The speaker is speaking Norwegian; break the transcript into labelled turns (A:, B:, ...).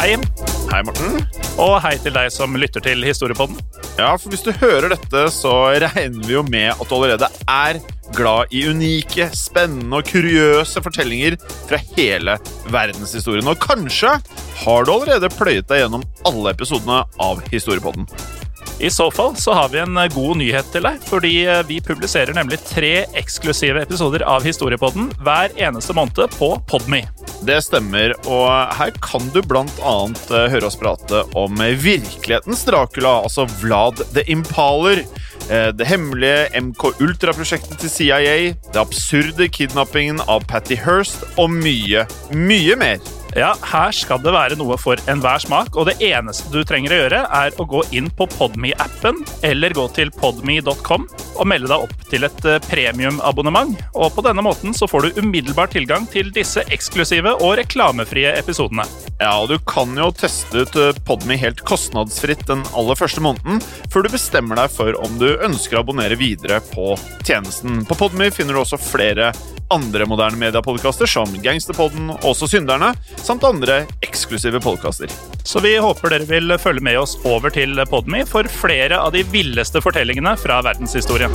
A: Hei,
B: Hei, Morten.
A: og hei til deg som lytter til Historiepodden.
B: Ja, for Hvis du hører dette, så regner vi jo med at du allerede er glad i unike, spennende og kuriøse fortellinger fra hele verdenshistorien. Og kanskje har du allerede pløyet deg gjennom alle episodene av Historiepodden.
A: I så fall så har vi en god nyhet til deg, fordi eh, vi publiserer nemlig tre eksklusive episoder av Historiepodden hver eneste måned på Podme.
B: Det stemmer, og her kan du annet eh, høre oss prate om virkelighetens Dracula, altså Vlad the Impaler. eh, Det hemmelige MK Ultra-prosjektet til CIA, det absurde kidnappingen av Patty Hearst og mye, mye mer.
A: Ja, her skal det være noe for enhver smak, og det eneste du trenger å gjøre, er å gå inn på Podme-appen eller gå til podme.com og melde deg opp til et eh, premiumabonnement. Og på denne måten så får du umiddelbar tilgang til disse eksklusive og reklamefrie episodene.
B: Ja, og Du kan jo teste ut Podmy Podme helt kostnadsfritt den aller første måneden, før du bestemmer deg for om du ønsker å abonnere videre på tjenesten. På Podme finner du også flere andre moderne mediepodkaster, som Gangsterpodden, Også Synderne, samt andre eksklusive podkaster.
A: Så vi håper dere vil følge med oss over til Podme for flere av de villeste fortellingene fra verdenshistorien.